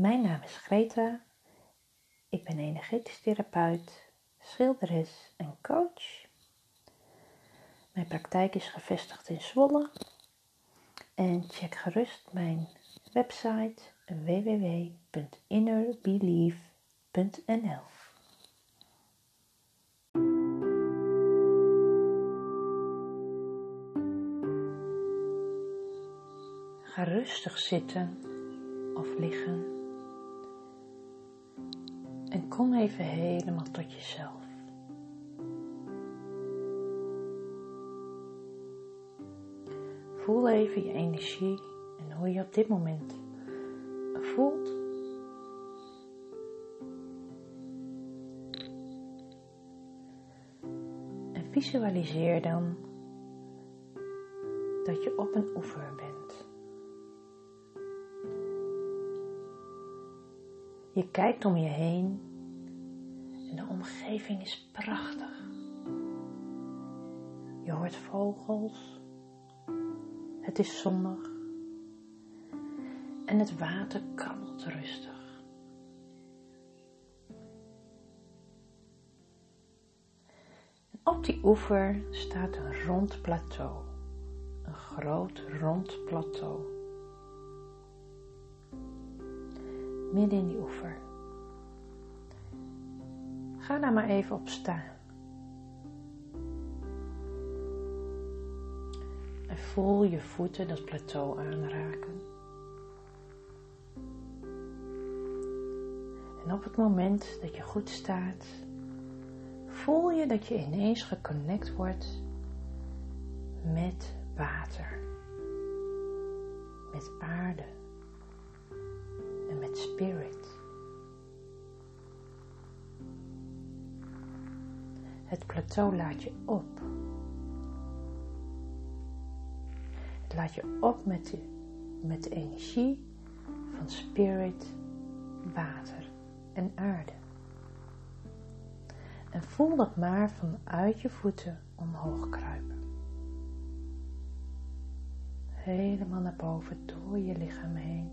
Mijn naam is Greta. Ik ben energetisch therapeut, schilderes en coach. Mijn praktijk is gevestigd in Zwolle. En check gerust mijn website www.innerbelief.nl. Ga rustig zitten of liggen en kom even helemaal tot jezelf. Voel even je energie en hoe je op dit moment voelt. En visualiseer dan dat je op een oever bent. Je kijkt om je heen en de omgeving is prachtig. Je hoort vogels, het is zonnig en het water krabbelt rustig. op die oever staat een rond plateau, een groot rond plateau. Midden in die oever. Ga daar maar even op staan. En voel je voeten dat plateau aanraken. En op het moment dat je goed staat, voel je dat je ineens geconnect wordt met water, met aarde en met spirit. Het plateau laat je op. Het laat je op met de, met energie van spirit, water en aarde. En voel dat maar vanuit je voeten omhoog kruipen. Helemaal naar boven door je lichaam heen.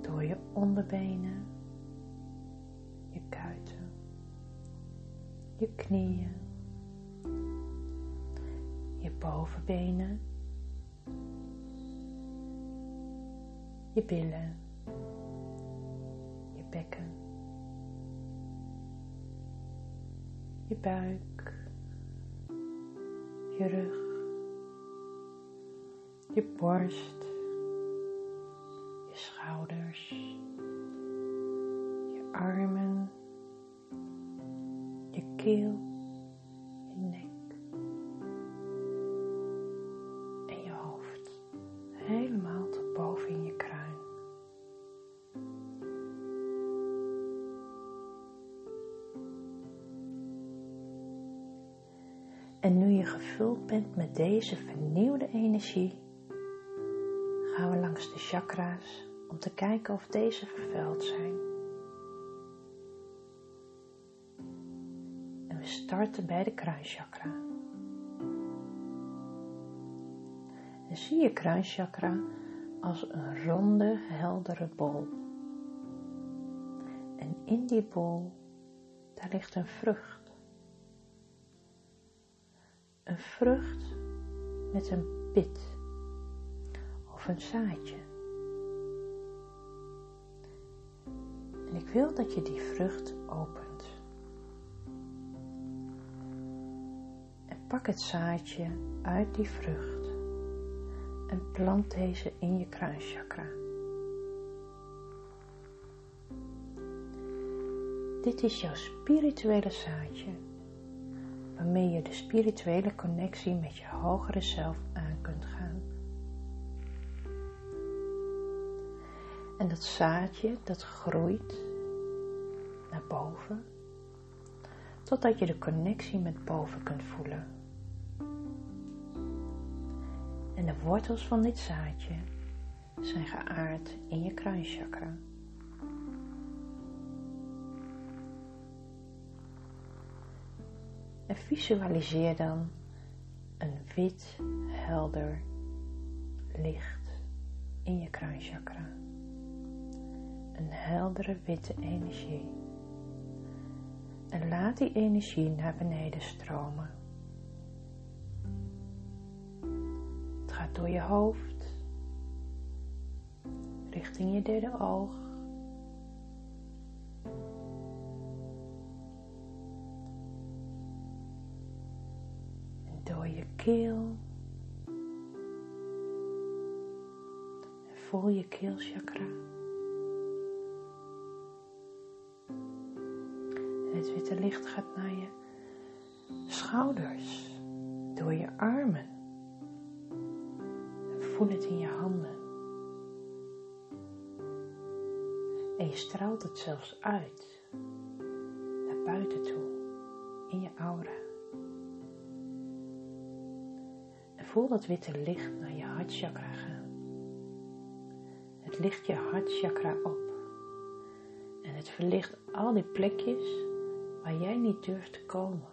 Door je onderbenen, je kuiten, je knieën, je bovenbenen, je billen bekken, je buik, je rug, je borst, je schouders, je armen, je je nek en je hoofd, helemaal tot boven in je kruin. En nu je gevuld bent met deze vernieuwde energie, gaan we langs de chakra's om te kijken of deze vervuild zijn. Starten bij de kruinchakra. En zie je kruinchakra als een ronde, heldere bol. En in die bol, daar ligt een vrucht een vrucht met een pit of een zaadje. En ik wil dat je die vrucht opent. Pak het zaadje uit die vrucht en plant deze in je kruinchakra. Dit is jouw spirituele zaadje waarmee je de spirituele connectie met je hogere zelf aan kunt gaan. En dat zaadje dat groeit naar boven, totdat je de connectie met boven kunt voelen. En de wortels van dit zaadje zijn geaard in je kruinchakra. En visualiseer dan een wit, helder licht in je kruinchakra. een heldere witte energie. En laat die energie naar beneden stromen. Gaat door je hoofd, richting je derde oog. En door je keel. En voel je keelchakra. het witte licht gaat naar je schouders, door je armen. Voel het in je handen. En je straalt het zelfs uit, naar buiten toe, in je aura. En voel dat witte licht naar je hartchakra gaan. Het licht je hartchakra op. En het verlicht al die plekjes waar jij niet durft te komen.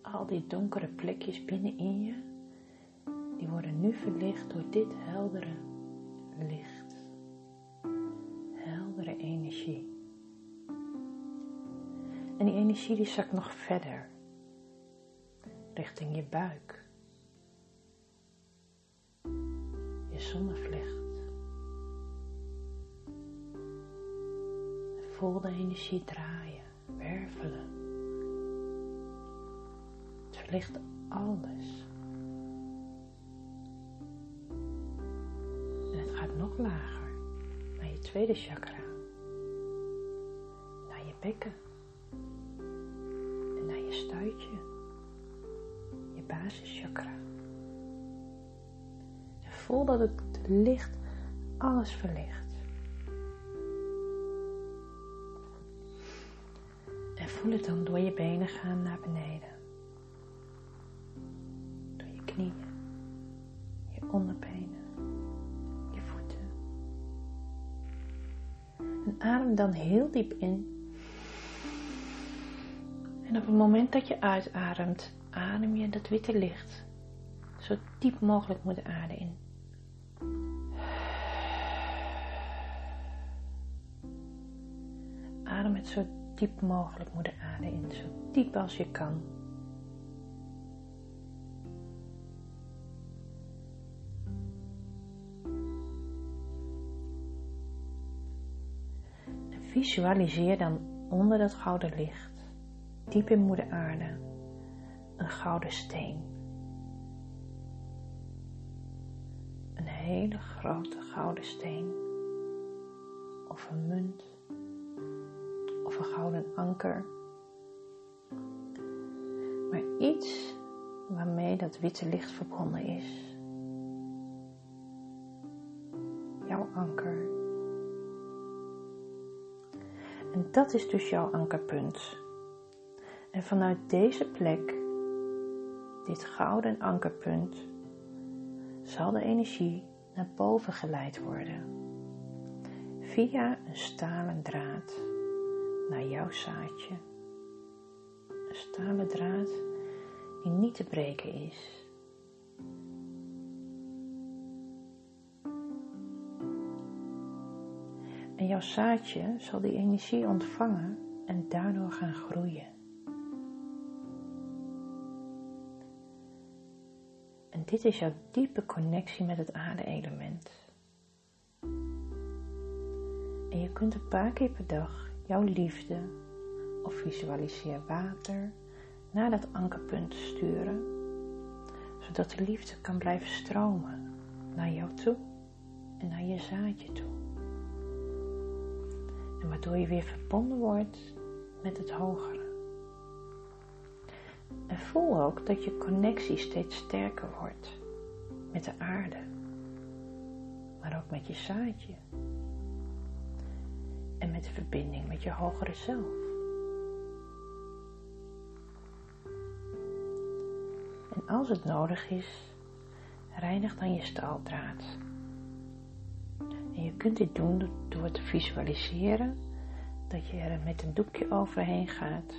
Al die donkere plekjes binnenin je, die worden nu verlicht door dit heldere licht. Heldere energie. En die energie die zakt nog verder, richting je buik. Je zonnevlecht. Voel de energie draaien wervelen. Het verlicht alles. Lager naar je tweede chakra, naar je bekken en naar je stuitje, je basischakra. En voel dat het licht alles verlicht. voel het dan door je benen gaan naar beneden. Adem dan heel diep in. En op het moment dat je uitademt, adem je dat witte licht zo diep mogelijk moet aarde in. Adem het zo diep mogelijk moeder aarde in, zo diep als je kan. Visualiseer dan onder dat gouden licht, diep in moeder aarde, een gouden steen. Een hele grote gouden steen of een munt of een gouden anker. Maar iets waarmee dat witte licht verbonden is. Jouw anker. En dat is dus jouw ankerpunt. En vanuit deze plek, dit gouden ankerpunt, zal de energie naar boven geleid worden. Via een stalen draad naar jouw zaadje. Een stalen draad die niet te breken is. En jouw zaadje zal die energie ontvangen en daardoor gaan groeien. En dit is jouw diepe connectie met het aarde-element. En je kunt een paar keer per dag jouw liefde of visualiseer water naar dat ankerpunt sturen, zodat de liefde kan blijven stromen naar jou toe en naar je zaadje toe. Waardoor je weer verbonden wordt met het hogere. En voel ook dat je connectie steeds sterker wordt met de aarde, maar ook met je zaadje en met de verbinding met je hogere zelf. En als het nodig is, reinig dan je staaldraad. En je kunt dit doen door te visualiseren dat je er met een doekje overheen gaat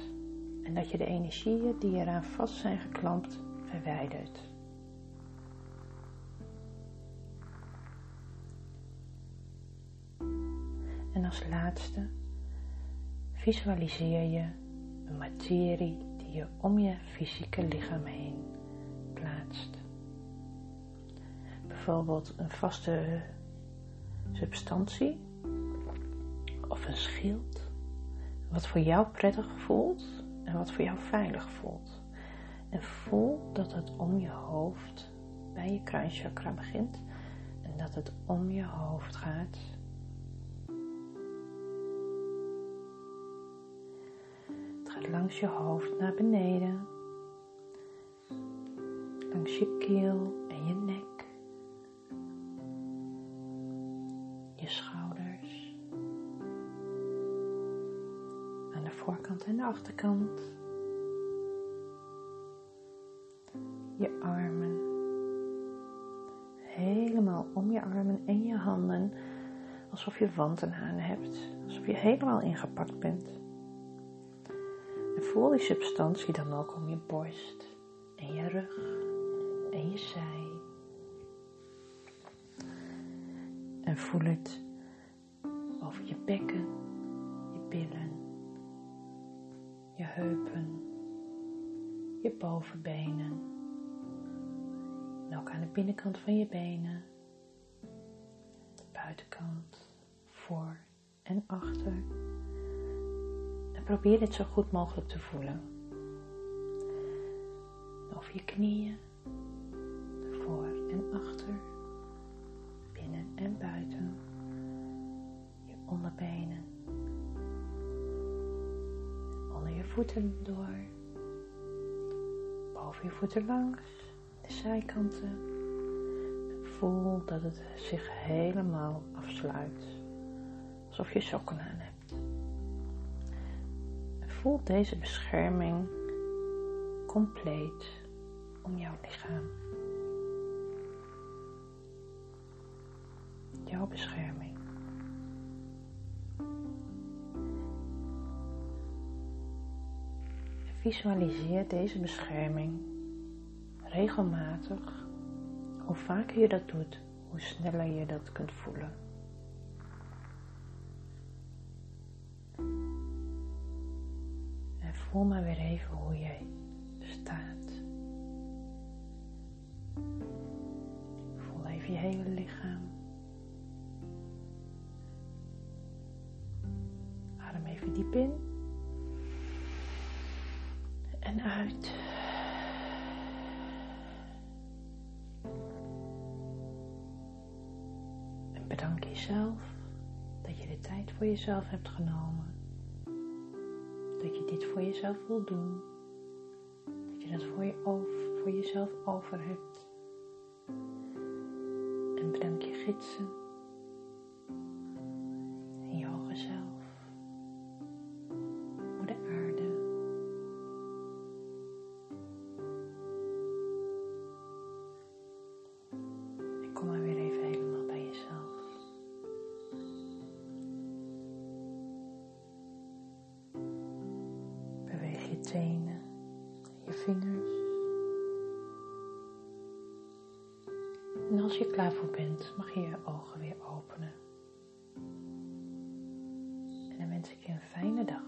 en dat je de energieën die eraan vast zijn geklampt verwijdert. als laatste visualiseer je een materie die je om je fysieke lichaam heen plaatst. Bijvoorbeeld een vaste substantie of een schild, wat voor jou prettig voelt en wat voor jou veilig voelt. En voel dat het om je hoofd bij je kruinchakra begint en dat het om je hoofd gaat. Het gaat langs je hoofd naar beneden, langs je keel voorkant en de achterkant. je armen. Helemaal om je armen en je handen. Alsof je wanten aan hebt. Alsof je helemaal ingepakt bent. En voel die substantie dan ook om je borst en je rug en je zij. En voel het over je bekken, je billen, je heupen, je bovenbenen en ook aan de binnenkant van je benen, de buitenkant, voor en achter. En probeer dit zo goed mogelijk te voelen. Over je knieën, voor en achter, binnen en buiten, je onderbenen, voeten door, boven je voeten langs zijkanten. Voel dat het zich helemaal afsluit. Alsof je sokken aan hebt. Voel deze bescherming compleet om jouw lichaam. Jouw bescherming. Visualiseer deze bescherming regelmatig, hoe vaker je dat doet, hoe sneller je dat kunt voelen. En voel maar weer even hoe jij staat. Bedank jezelf dat je de tijd voor jezelf hebt genomen. Dat je dit voor jezelf wil doen. Dat je dat voor, je voor jezelf over hebt. En bedank je gidsen tenen, je vingers. En als je klaar voor bent, mag je je ogen weer openen. En dan wens ik je een fijne dag.